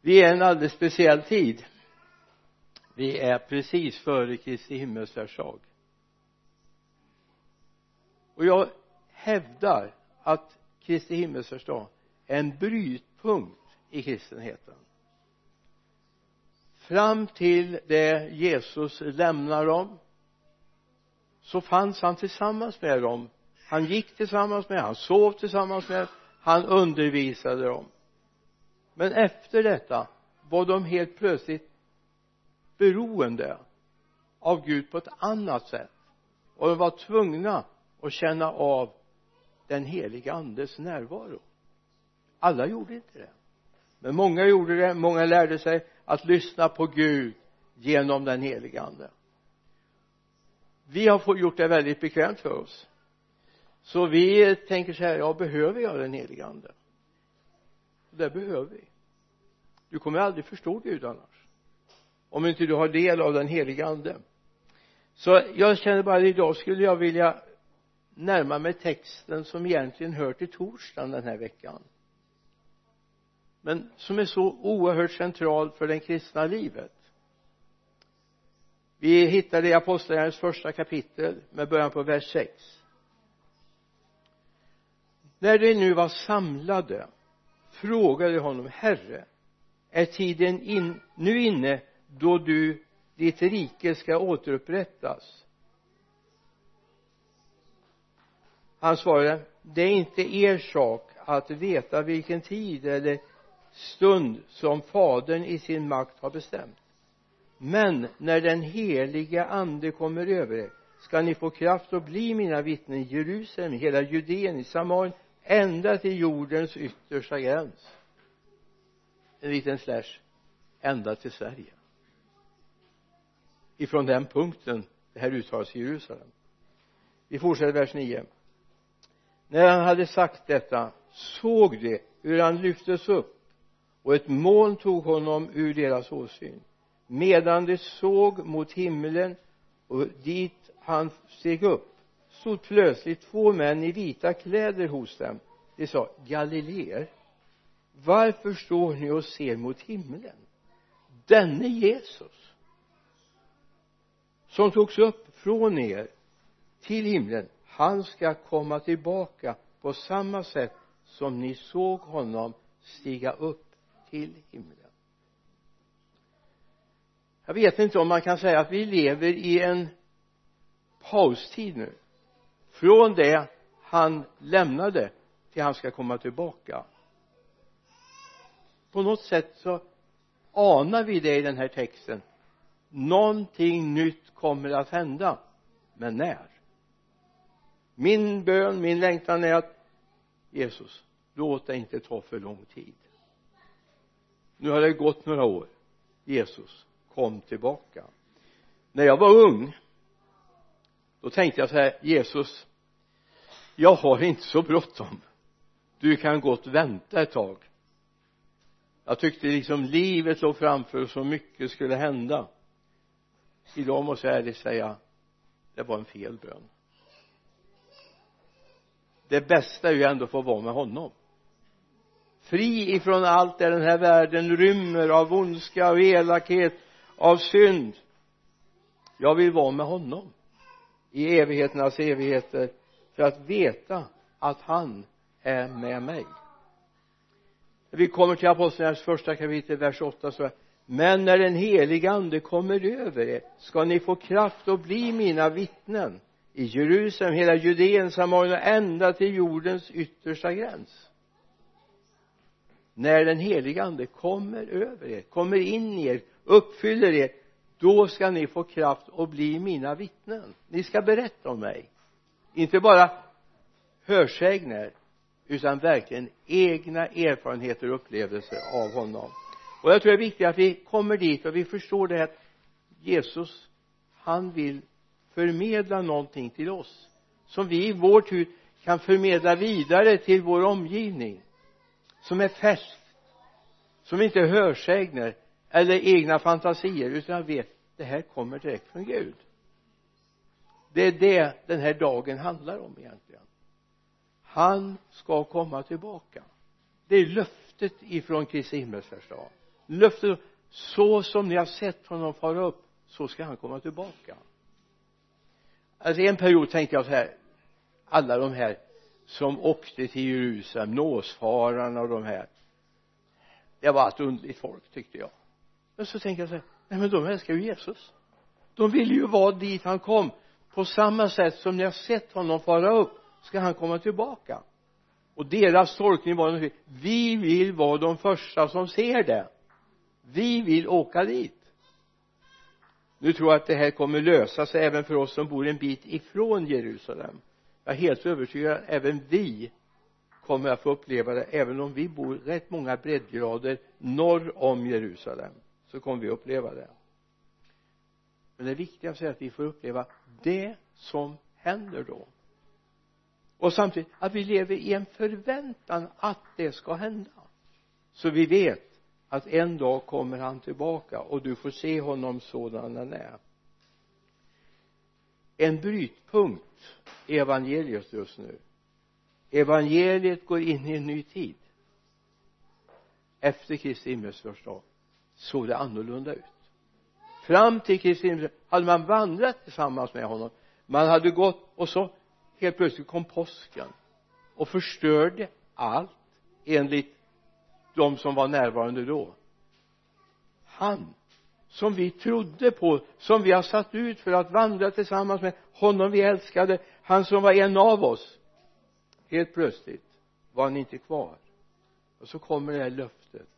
vi är i en alldeles speciell tid. Vi är precis före Kristi himmelsfärdsdag. Och jag hävdar att Kristi himmelsfärdsdag är en brytpunkt i kristenheten. Fram till det Jesus lämnar dem så fanns han tillsammans med dem. Han gick tillsammans med han sov tillsammans med han undervisade dem men efter detta var de helt plötsligt beroende av Gud på ett annat sätt. Och de var tvungna att känna av den heliga andes närvaro. Alla gjorde inte det. Men många gjorde det. Många lärde sig att lyssna på Gud genom den heliga ande. Vi har fått gjort det väldigt bekvämt för oss. Så vi tänker så här ja behöver jag den heliga ande? Det behöver vi. Du kommer aldrig förstå Gud annars. Om inte du har del av den heliga ande. Så jag känner bara idag skulle jag vilja närma mig texten som egentligen hör till torsdagen den här veckan. Men som är så oerhört central för det kristna livet. Vi hittar det i apostlagärningarnas första kapitel med början på vers 6 när de nu var samlade frågade honom herre är tiden in, nu inne då du ditt rike ska återupprättas? Han svarade det är inte er sak att veta vilken tid eller stund som fadern i sin makt har bestämt. Men när den heliga ande kommer över er ska ni få kraft att bli mina vittnen i Jerusalem, hela Judeen, i Samarien ända till jordens yttersta gräns. En liten slash ända till Sverige. Ifrån den punkten det här uttalas i Jerusalem. Vi fortsätter vers 9 när han hade sagt detta såg de hur han lyftes upp och ett moln tog honom ur deras åsyn. Medan de såg mot himlen och dit han steg upp stod plötsligt två män i vita kläder hos dem. De sa galileer varför står ni och ser mot himlen? Denne Jesus som togs upp från er till himlen han ska komma tillbaka på samma sätt som ni såg honom stiga upp till himlen. Jag vet inte om man kan säga att vi lever i en paustid nu från det han lämnade till han ska komma tillbaka. På något sätt så anar vi det i den här texten. Någonting nytt kommer att hända. Men när? Min bön, min längtan är att Jesus låt det inte ta för lång tid. Nu har det gått några år. Jesus kom tillbaka. När jag var ung då tänkte jag så här Jesus jag har inte så bråttom. Du kan gott vänta ett tag. Jag tyckte liksom livet låg framför och så mycket skulle hända. Idag måste jag ärligt säga det var en fel bön. Det bästa är ju ändå att få vara med honom. Fri ifrån allt det den här världen rymmer av ondska och elakhet av synd. Jag vill vara med honom i evigheternas evigheter för att veta att han är med mig. Vi kommer till apostlagärningarnas första kapitel vers 8 så men när den helige ande kommer över er ska ni få kraft att bli mina vittnen i Jerusalem, hela Judeen, Samarien och ända till jordens yttersta gräns. När den helige ande kommer över er, kommer in i er, uppfyller er då ska ni få kraft att bli mina vittnen. Ni ska berätta om mig inte bara hörsägner utan verkligen egna erfarenheter och upplevelser av honom. Och jag tror det är viktigt att vi kommer dit och vi förstår det att Jesus han vill förmedla någonting till oss som vi i vår tur kan förmedla vidare till vår omgivning som är färskt som inte är hörsägner eller egna fantasier utan jag vet det här kommer direkt från Gud det är det den här dagen handlar om egentligen. Han ska komma tillbaka. Det är löftet ifrån Kristi himmelsfärdsdag löftet så som ni har sett honom fara upp så ska han komma tillbaka. Alltså en period tänkte jag så här alla de här som åkte till Jerusalem nåsfararna och de här. Det var ett underligt folk tyckte jag. Men så tänkte jag så här nej men de älskar ju Jesus. De vill ju vara dit han kom på samma sätt som ni har sett honom fara upp ska han komma tillbaka. Och deras tolkning var vi vill vara de första som ser det. Vi vill åka dit. Nu tror jag att det här kommer lösa sig även för oss som bor en bit ifrån Jerusalem. Jag är helt övertygad att även vi kommer att få uppleva det även om vi bor rätt många breddgrader norr om Jerusalem så kommer vi uppleva det men det viktigaste är att vi får uppleva det som händer då. Och samtidigt att vi lever i en förväntan att det ska hända. Så vi vet att en dag kommer han tillbaka och du får se honom sådan han är. En brytpunkt i evangeliet just nu. Evangeliet går in i en ny tid. Efter Kristi himmelsfärdsdag såg det annorlunda ut fram till Kristi himmelsfärd hade man vandrat tillsammans med honom man hade gått och så helt plötsligt kom påsken och förstörde allt enligt de som var närvarande då. Han som vi trodde på som vi har satt ut för att vandra tillsammans med honom vi älskade han som var en av oss helt plötsligt var han inte kvar. Och så kommer det här löftet.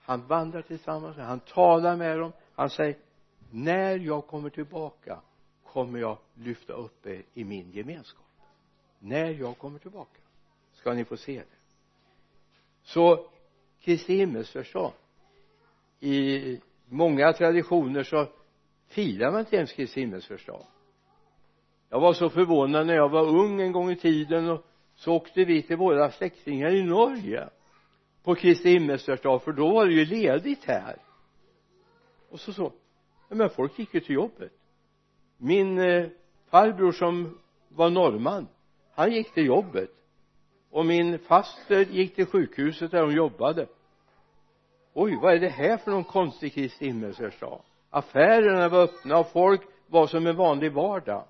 Han vandrar tillsammans med han talar med dem han säger när jag kommer tillbaka kommer jag lyfta upp er i min gemenskap. När jag kommer tillbaka ska ni få se det. Så Kristi himmelsfärdsdag i många traditioner så firar man inte ens Kristi himmelsfärdsdag jag var så förvånad när jag var ung en gång i tiden och så åkte vi till våra släktingar i Norge på Kristi himmelsfärdsdag för då var det ju ledigt här. Och så så men folk gick ju till jobbet. Min eh, farbror som var norrman han gick till jobbet. Och min faster gick till sjukhuset där hon jobbade. Oj vad är det här för någon konstig Kristi himmelsfärdsdag affärerna var öppna och folk var som en vanlig vardag.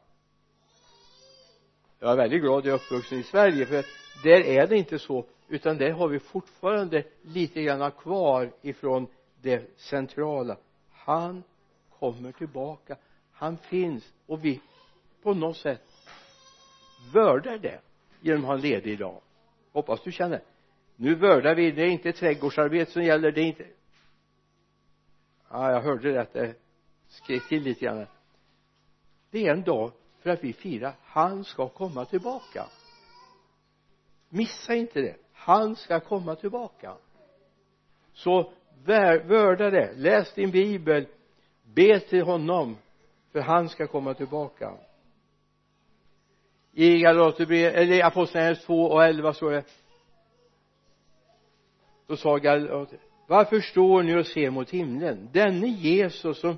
Jag är väldigt glad att jag är uppvuxen i Sverige för där är det inte så utan där har vi fortfarande lite grann kvar ifrån det centrala. Han kommer tillbaka. Han finns och vi på något sätt vördar det genom att ha en ledig dag. Hoppas du känner. Nu vördar vi det är inte trädgårdsarbete som gäller det är inte ja jag hörde att det skrek till lite grann. Det är en dag för att vi firar han ska komma tillbaka. Missa inte det. Han ska komma tillbaka. Så vörda det. Läs din bibel be till honom för han ska komma tillbaka. I Galaterbrevet eller Apostlagärningarna 2 och 11 står det då sa Galater varför står ni och ser mot himlen? Denne Jesus som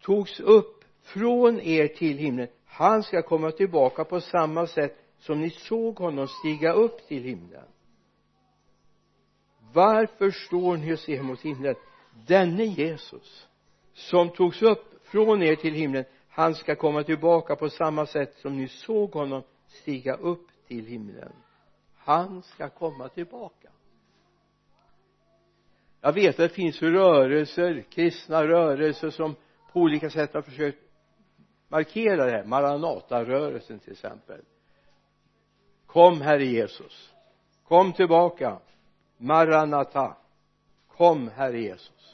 togs upp från er till himlen han ska komma tillbaka på samma sätt som ni såg honom stiga upp till himlen. Varför står ni och ser mot himlen? Denne Jesus som togs upp från er till himlen han ska komma tillbaka på samma sätt som ni såg honom stiga upp till himlen. Han ska komma tillbaka. Jag vet att det finns rörelser kristna rörelser som på olika sätt har försökt markera det här. Maranata-rörelsen till exempel. Kom herre Jesus. Kom tillbaka. Maranata. Kom herre Jesus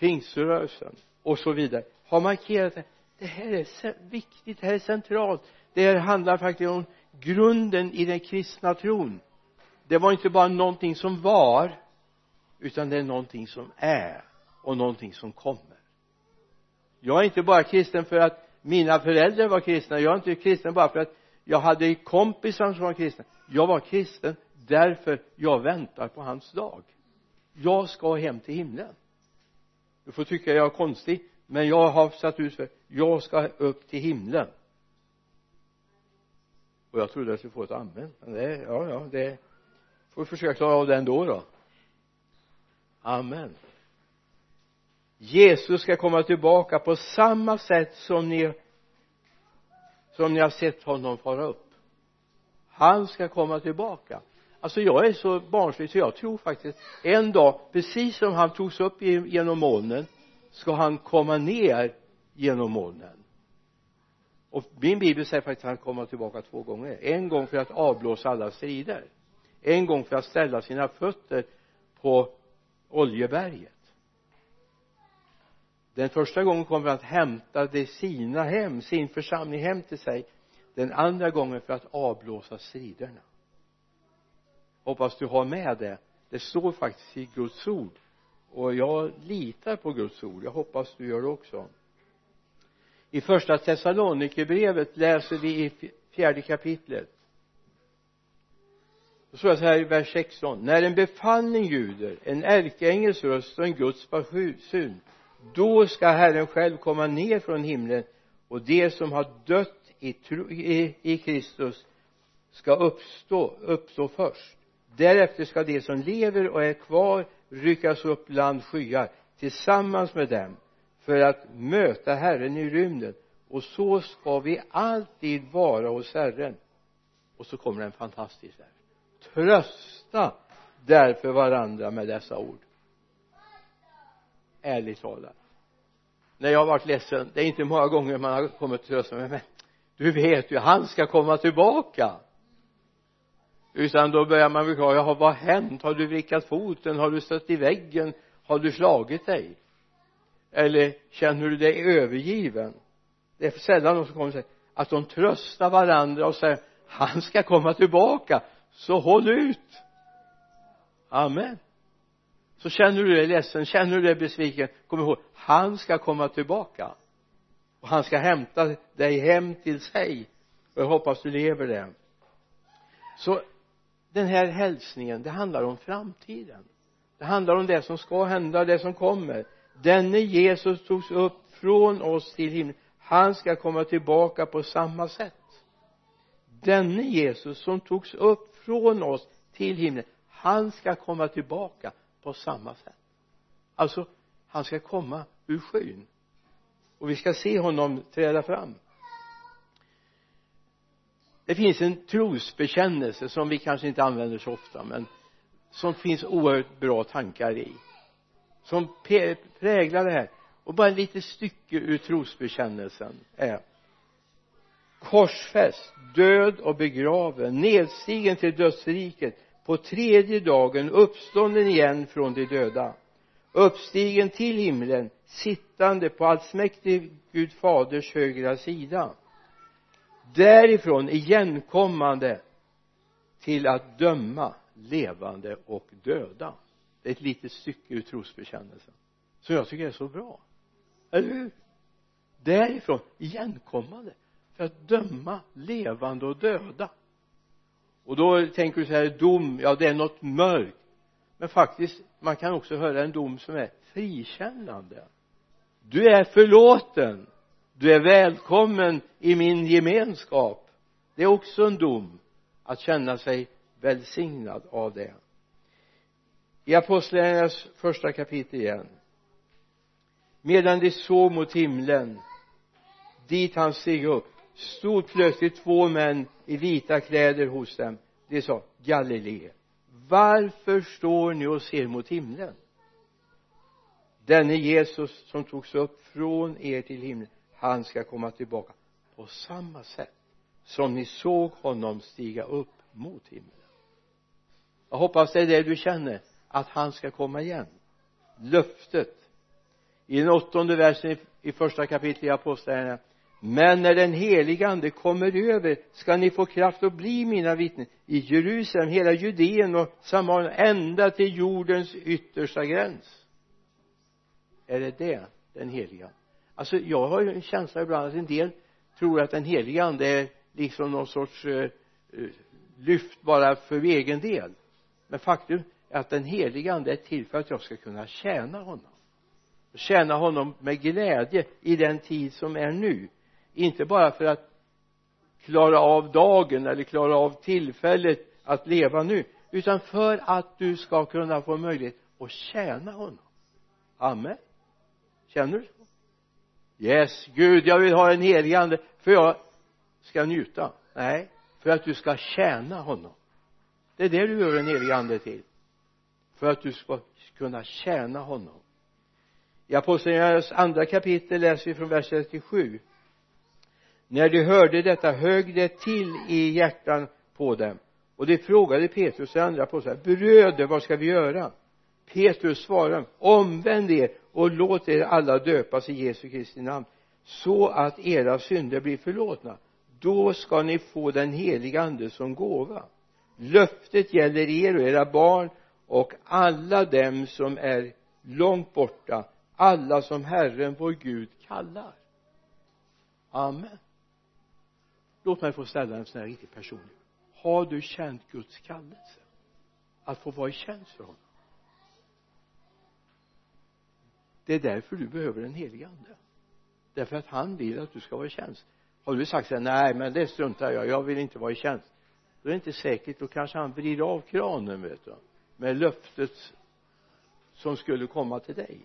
pingströrelsen och så vidare har markerat det. Det här är viktigt det här är centralt. Det här handlar faktiskt om grunden i den kristna tron. Det var inte bara någonting som var utan det är någonting som är och någonting som kommer. Jag är inte bara kristen för att mina föräldrar var kristna. Jag är inte kristen bara för att jag hade kompisar som var kristna. Jag var kristen därför jag väntar på hans dag. Jag ska hem till himlen du får tycka jag är konstig men jag har satt ut för jag ska upp till himlen. Och jag trodde jag skulle få ett amen men det ja ja det får vi försöka klara av det ändå då. Amen. Jesus ska komma tillbaka på samma sätt som ni som ni har sett honom fara upp. Han ska komma tillbaka alltså jag är så barnslig så jag tror faktiskt en dag precis som han togs upp genom molnen ska han komma ner genom molnen. Och min bibel säger faktiskt att han kommer tillbaka två gånger. En gång för att avblåsa alla strider. En gång för att ställa sina fötter på oljeberget. Den första gången kommer han att hämta de sina hem, sin församling hem till sig. Den andra gången för att avblåsa striderna hoppas du har med det. Det står faktiskt i Guds ord. Och jag litar på Guds ord. Jag hoppas du gör det också. I första Thessalonikerbrevet läser vi i fjärde kapitlet. Då står det så här i vers 16 när en befallning ljuder en ärkeängels röst och en Guds basun då ska Herren själv komma ner från himlen och de som har dött i, tro, i, i Kristus ska uppstå, uppstå först därefter ska de som lever och är kvar ryckas upp bland skyar tillsammans med dem för att möta Herren i rymden. Och så ska vi alltid vara hos Herren. Och så kommer en fantastisk vers trösta därför varandra med dessa ord. Ärligt talat. När jag har varit ledsen det är inte många gånger man har kommit till trösta mig. Men du vet ju han ska komma tillbaka utan då börjar man förklara jaha vad har hänt? Har du vrickat foten? Har du stött i väggen? Har du slagit dig? Eller känner du dig övergiven? Det är sällan de som kommer och säger att de tröstar varandra och säger han ska komma tillbaka så håll ut. Amen. Så känner du dig ledsen känner du dig besviken kom ihåg han ska komma tillbaka. Och han ska hämta dig hem till sig. Och jag hoppas du lever det. Så den här hälsningen det handlar om framtiden. Det handlar om det som ska hända det som kommer. Denne Jesus togs upp från oss till himlen. Han ska komma tillbaka på samma sätt. Denne Jesus som togs upp från oss till himlen han ska komma tillbaka på samma sätt. Alltså han ska komma ur skyn. Och vi ska se honom träda fram det finns en trosbekännelse som vi kanske inte använder så ofta men som finns oerhört bra tankar i. Som präglar det här. Och bara ett litet stycke ur trosbekännelsen är korsfäst, död och begraven, nedstigen till dödsriket på tredje dagen uppstånden igen från de döda uppstigen till himlen sittande på allsmäktig Gud faders högra sida därifrån igenkommande till att döma levande och döda. Det är ett litet stycke ur trosbekännelsen. Som jag tycker är så bra. Eller hur? Därifrån igenkommande för att döma levande och döda. Och då tänker du så här dom ja det är något mörkt. Men faktiskt man kan också höra en dom som är frikännande. Du är förlåten du är välkommen i min gemenskap. Det är också en dom att känna sig välsignad av det. I apostlagärningarnas första kapitel igen. Medan de såg mot himlen dit han steg upp stod plötsligt två män i vita kläder hos dem. De sa Galilee varför står ni och ser mot himlen? Denne Jesus som togs upp från er till himlen han ska komma tillbaka på samma sätt som ni såg honom stiga upp mot himlen. Jag hoppas det är det du känner att han ska komma igen. Löftet. I den åttonde versen i första kapitlet i apostlagärningarna. Men när den helige ande kommer över ska ni få kraft att bli mina vittnen i Jerusalem, hela Judeen och Samarien ända till jordens yttersta gräns. Är det det den heliga alltså jag har ju en känsla ibland att en del tror att den heliga ande är liksom någon sorts uh, lyft bara för egen del. Men faktum är att den heliga ande är till för att jag ska kunna tjäna honom. Tjäna honom med glädje i den tid som är nu. Inte bara för att klara av dagen eller klara av tillfället att leva nu utan för att du ska kunna få möjlighet att tjäna honom. Amen. Känner du? så yes Gud jag vill ha en heligande för jag ska njuta? Nej för att du ska tjäna honom. Det är det du gör en heligande till. För att du ska kunna tjäna honom. I apostlagärningarnas andra kapitel läser vi från vers 37 när de hörde detta högg det till i hjärtan på dem. Och de frågade Petrus och andra apostlar bröder vad ska vi göra? Petrus svarade omvänd er och låt er alla döpas i Jesu Kristi namn så att era synder blir förlåtna. Då ska ni få den heliga ande som gåva. Löftet gäller er och era barn och alla dem som är långt borta alla som Herren vår Gud kallar. Amen. Låt mig få ställa en sån här riktigt personlig. Har du känt Guds kallelse? Att få vara i tjänst för honom? Det är därför du behöver den helige ande. Därför att han vill att du ska vara i tjänst. Har du sagt så här, nej men det struntar jag jag vill inte vara i tjänst. Då är det inte säkert. Då kanske han vrider av kranen vet du med löftet som skulle komma till dig.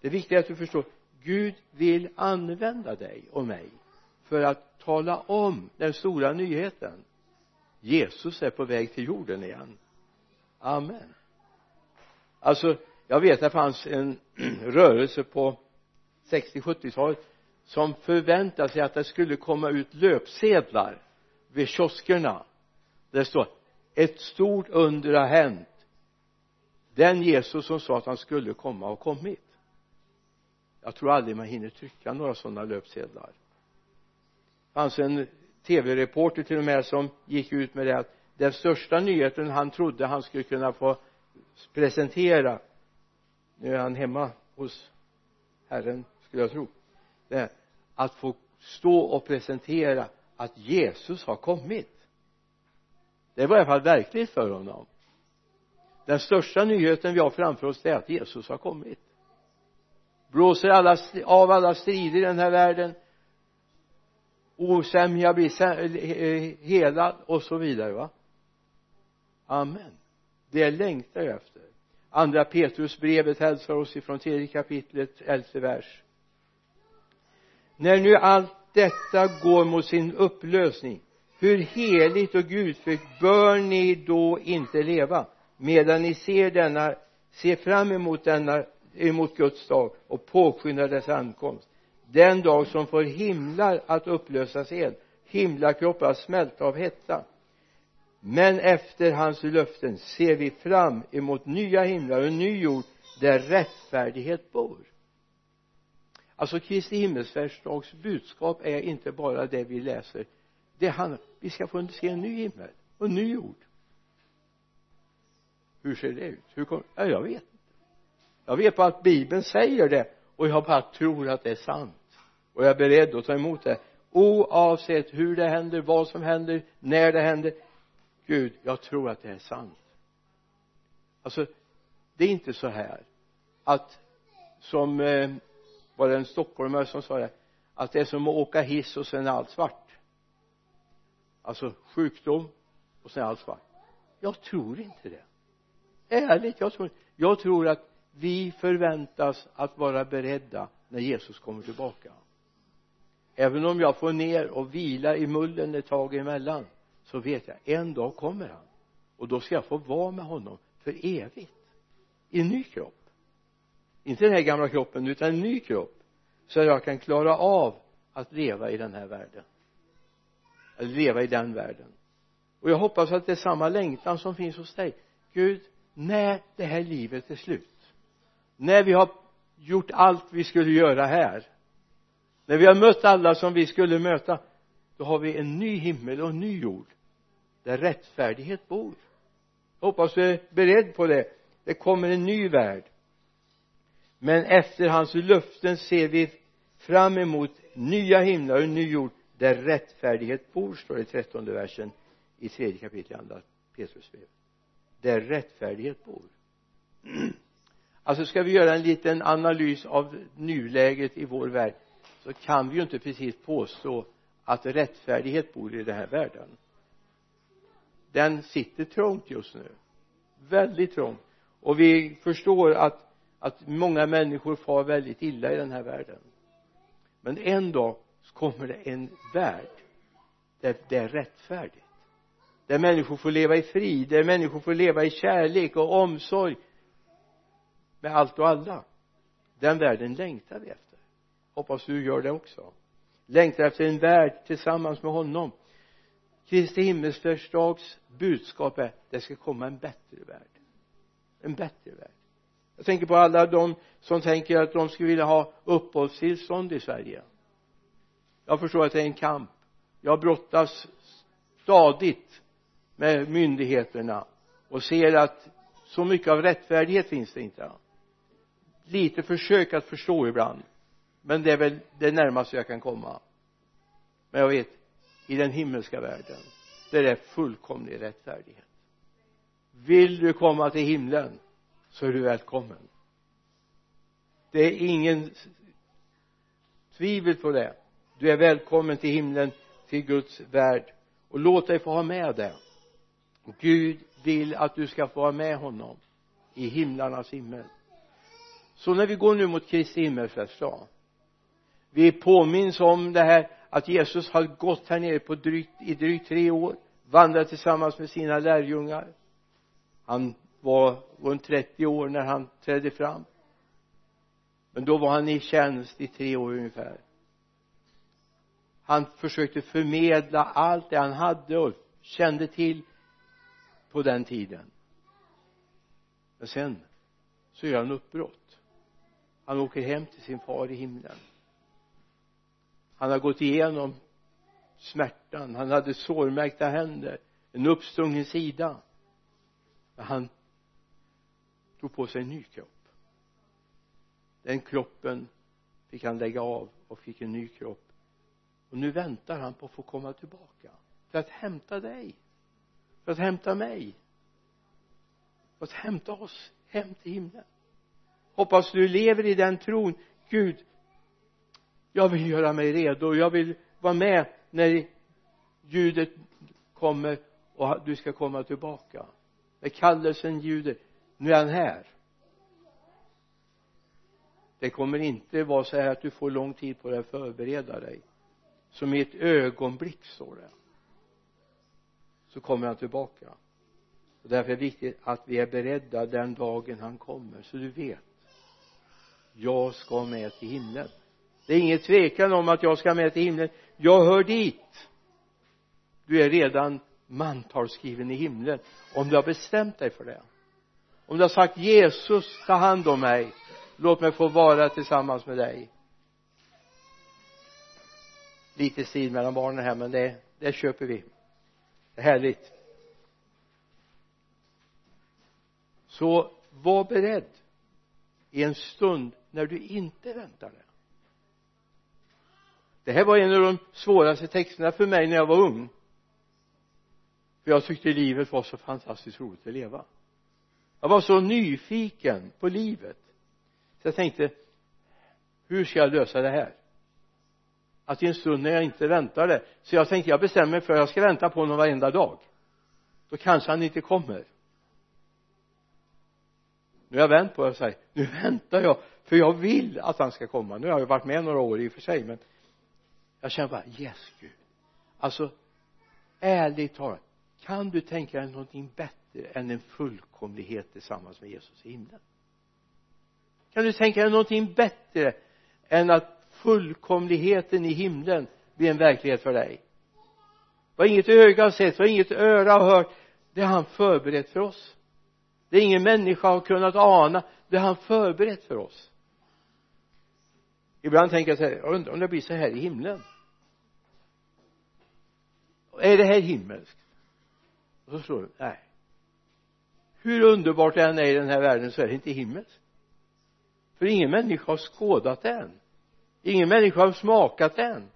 Det viktiga är att du förstår. Gud vill använda dig och mig för att tala om den stora nyheten. Jesus är på väg till jorden igen. Amen. Alltså jag vet det fanns en rörelse på 60-70-talet som förväntade sig att det skulle komma ut löpsedlar vid kioskerna. Där det står ett stort under har hänt. Den Jesus som sa att han skulle komma har kommit. Jag tror aldrig man hinner trycka några sådana löpsedlar. Det fanns en tv-reporter till och med som gick ut med det att den största nyheten han trodde han skulle kunna få presentera nu är han hemma hos Herren skulle jag tro. Det är att få stå och presentera att Jesus har kommit. Det var i alla fall verkligt för honom. Den största nyheten vi har framför oss är att Jesus har kommit. Blåser alla, av alla strider i den här världen. Osämja blir eh, eh, helad och så vidare va? Amen. Det längtar jag efter andra Petrusbrevet hälsar oss ifrån tredje kapitlet elfte vers. När nu allt detta går mot sin upplösning hur heligt och gudfritt bör ni då inte leva medan ni ser denna ser fram emot denna emot Guds dag och påskyndar dess ankomst? Den dag som får himlar att upplösas helt, himlakroppar att smälta av hetta men efter hans löften ser vi fram emot nya himlar och en ny jord där rättfärdighet bor. Alltså Kristi himmelsfärdsdags budskap är inte bara det vi läser. Det handlar vi ska få se en ny himmel och en ny jord. Hur ser det ut? Hur kommer ja, jag vet inte. Jag vet bara att bibeln säger det och jag bara tror att det är sant. Och jag är beredd att ta emot det. Oavsett hur det händer, vad som händer, när det händer Gud, jag tror att det är sant. Alltså det är inte så här att som eh, var det en stockholmare som sa det att det är som att åka hiss och sen är allt svart. Alltså sjukdom och sen är allt svart. Jag tror inte det. Ärligt jag tror jag tror att vi förväntas att vara beredda när Jesus kommer tillbaka. Även om jag får ner och vila i mullen ett tag emellan så vet jag en dag kommer han. Och då ska jag få vara med honom för evigt. I en ny kropp. Inte den här gamla kroppen utan en ny kropp. Så att jag kan klara av att leva i den här världen. Eller leva i den världen. Och jag hoppas att det är samma längtan som finns hos dig. Gud när det här livet är slut. När vi har gjort allt vi skulle göra här. När vi har mött alla som vi skulle möta. Då har vi en ny himmel och en ny jord där rättfärdighet bor. Jag hoppas du är beredd på det. Det kommer en ny värld. Men efter hans löften ser vi fram emot nya himlar och en ny jord där rättfärdighet bor står det i trettonde versen i tredje kapitlet i andra Petrusbrevet. där rättfärdighet bor. Alltså ska vi göra en liten analys av nuläget i vår värld så kan vi ju inte precis påstå att rättfärdighet bor i den här världen den sitter trångt just nu. Väldigt trångt. Och vi förstår att att många människor far väldigt illa i den här världen. Men en dag så kommer det en värld där det är rättfärdigt. Där människor får leva i frid där människor får leva i kärlek och omsorg med allt och alla. Den världen längtar vi efter. Hoppas du gör det också. Längtar efter en värld tillsammans med honom. Kristi himmelsfärdsdags budskap är det ska komma en bättre värld. En bättre värld. Jag tänker på alla de som tänker att de skulle vilja ha uppehållstillstånd i Sverige. Jag förstår att det är en kamp. Jag brottas stadigt med myndigheterna och ser att så mycket av rättfärdighet finns det inte. Lite försök att förstå ibland men det är väl det närmaste jag kan komma. Men jag vet i den himmelska världen där det är fullkomlig rättfärdighet. Vill du komma till himlen så är du välkommen. Det är ingen tvivel på det. Du är välkommen till himlen till Guds värld. Och låt dig få ha med det. Gud vill att du ska få vara med honom i himlarnas himmel. Så när vi går nu mot Kristi himmelsfärdsdag vi påminns om det här att Jesus har gått här nere på drygt, i drygt tre år vandrat tillsammans med sina lärjungar. Han var runt 30 år när han trädde fram. Men då var han i tjänst i tre år ungefär. Han försökte förmedla allt det han hade och kände till på den tiden. Men sen så gör han uppbrott. Han åker hem till sin far i himlen han har gått igenom smärtan. Han hade sårmärkta händer. En uppstungen sida. Men han tog på sig en ny kropp. Den kroppen fick han lägga av och fick en ny kropp. Och nu väntar han på att få komma tillbaka för att hämta dig för att hämta mig för att hämta oss hem till himlen. Hoppas du lever i den tron. Gud jag vill göra mig redo. Jag vill vara med när ljudet kommer och du ska komma tillbaka. När kallelsen ljuder. Nu är han här. Det kommer inte vara så här att du får lång tid på dig att förbereda dig. Som i ett ögonblick står det. Så kommer han tillbaka. Och därför är det viktigt att vi är beredda den dagen han kommer så du vet. Jag ska med till himlen det är ingen tvekan om att jag ska med till himlen. Jag hör dit. Du är redan mantalsskriven i himlen. Om du har bestämt dig för det. Om du har sagt Jesus ta hand om mig. Låt mig få vara tillsammans med dig. Lite strid mellan barnen här men det, det köper vi. Det är härligt. Så var beredd i en stund när du inte väntar det det här var en av de svåraste texterna för mig när jag var ung. För jag tyckte livet var så fantastiskt roligt att leva. Jag var så nyfiken på livet. Så jag tänkte hur ska jag lösa det här? Att i en stund när jag inte väntade. Så jag tänkte jag bestämmer mig för att jag ska vänta på honom varenda dag. Då kanske han inte kommer. Nu har jag vänt på det och sagt nu väntar jag. För jag vill att han ska komma. Nu har jag varit med några år i och för sig men jag känner bara yes Gud. Alltså ärligt talat kan du tänka dig någonting bättre än en fullkomlighet tillsammans med Jesus i himlen? Kan du tänka dig någonting bättre än att fullkomligheten i himlen blir en verklighet för dig? Vad inget öga har sett, vad inget öra har hört det har han förberett för oss. Det är ingen människa har kunnat ana. Det har han förberett för oss. Ibland tänker jag så här jag undrar om det blir så här i himlen? Är det här himmelskt och så står det nej. Hur underbart det än är i den här världen så är det inte himmelskt för ingen människa har skådat det än ingen människa har smakat det än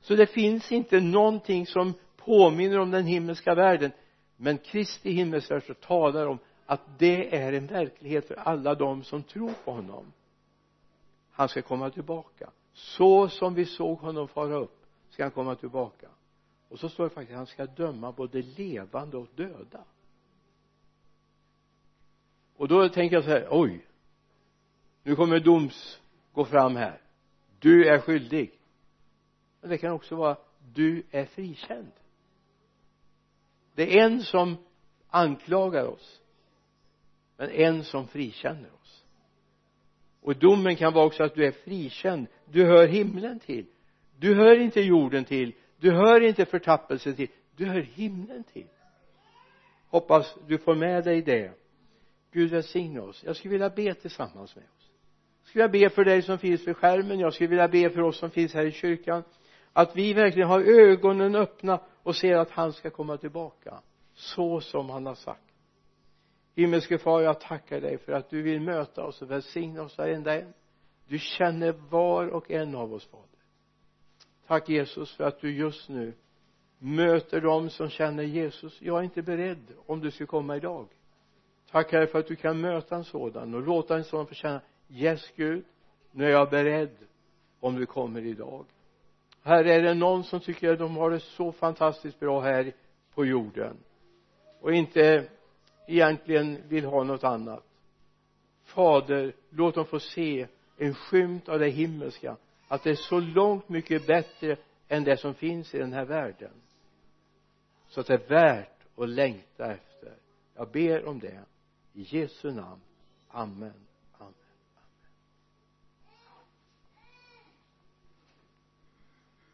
så det finns inte någonting som påminner om den himmelska världen. Men Kristi himmelsvärld så talar om att det är en verklighet för alla de som tror på honom. Han ska komma tillbaka. Så som vi såg honom fara upp ska han komma tillbaka och så står det faktiskt att han ska döma både levande och döda. Och då tänker jag så här oj nu kommer doms gå fram här. Du är skyldig. Men det kan också vara du är frikänd. Det är en som anklagar oss men en som frikänner oss. Och domen kan vara också att du är frikänd. Du hör himlen till. Du hör inte jorden till du hör inte förtappelsen till du hör himlen till. Hoppas du får med dig det. Gud välsigne oss. Jag skulle vilja be tillsammans med oss. Jag skulle vilja be för dig som finns vid skärmen. Jag skulle vilja be för oss som finns här i kyrkan. Att vi verkligen har ögonen öppna och ser att han ska komma tillbaka. Så som han har sagt. Himmelske far jag tackar dig för att du vill möta oss och välsigna oss varenda en. Du känner var och en av oss fader tack Jesus för att du just nu möter dem som känner Jesus. Jag är inte beredd om du skulle komma idag. Tack herre för att du kan möta en sådan och låta en sådan få känna yes Gud nu är jag beredd om du kommer idag. Här är det någon som tycker att de har det så fantastiskt bra här på jorden och inte egentligen vill ha något annat? Fader låt dem få se en skymt av det himmelska att det är så långt mycket bättre än det som finns i den här världen. Så att det är värt att längta efter. Jag ber om det. I Jesu namn. Amen.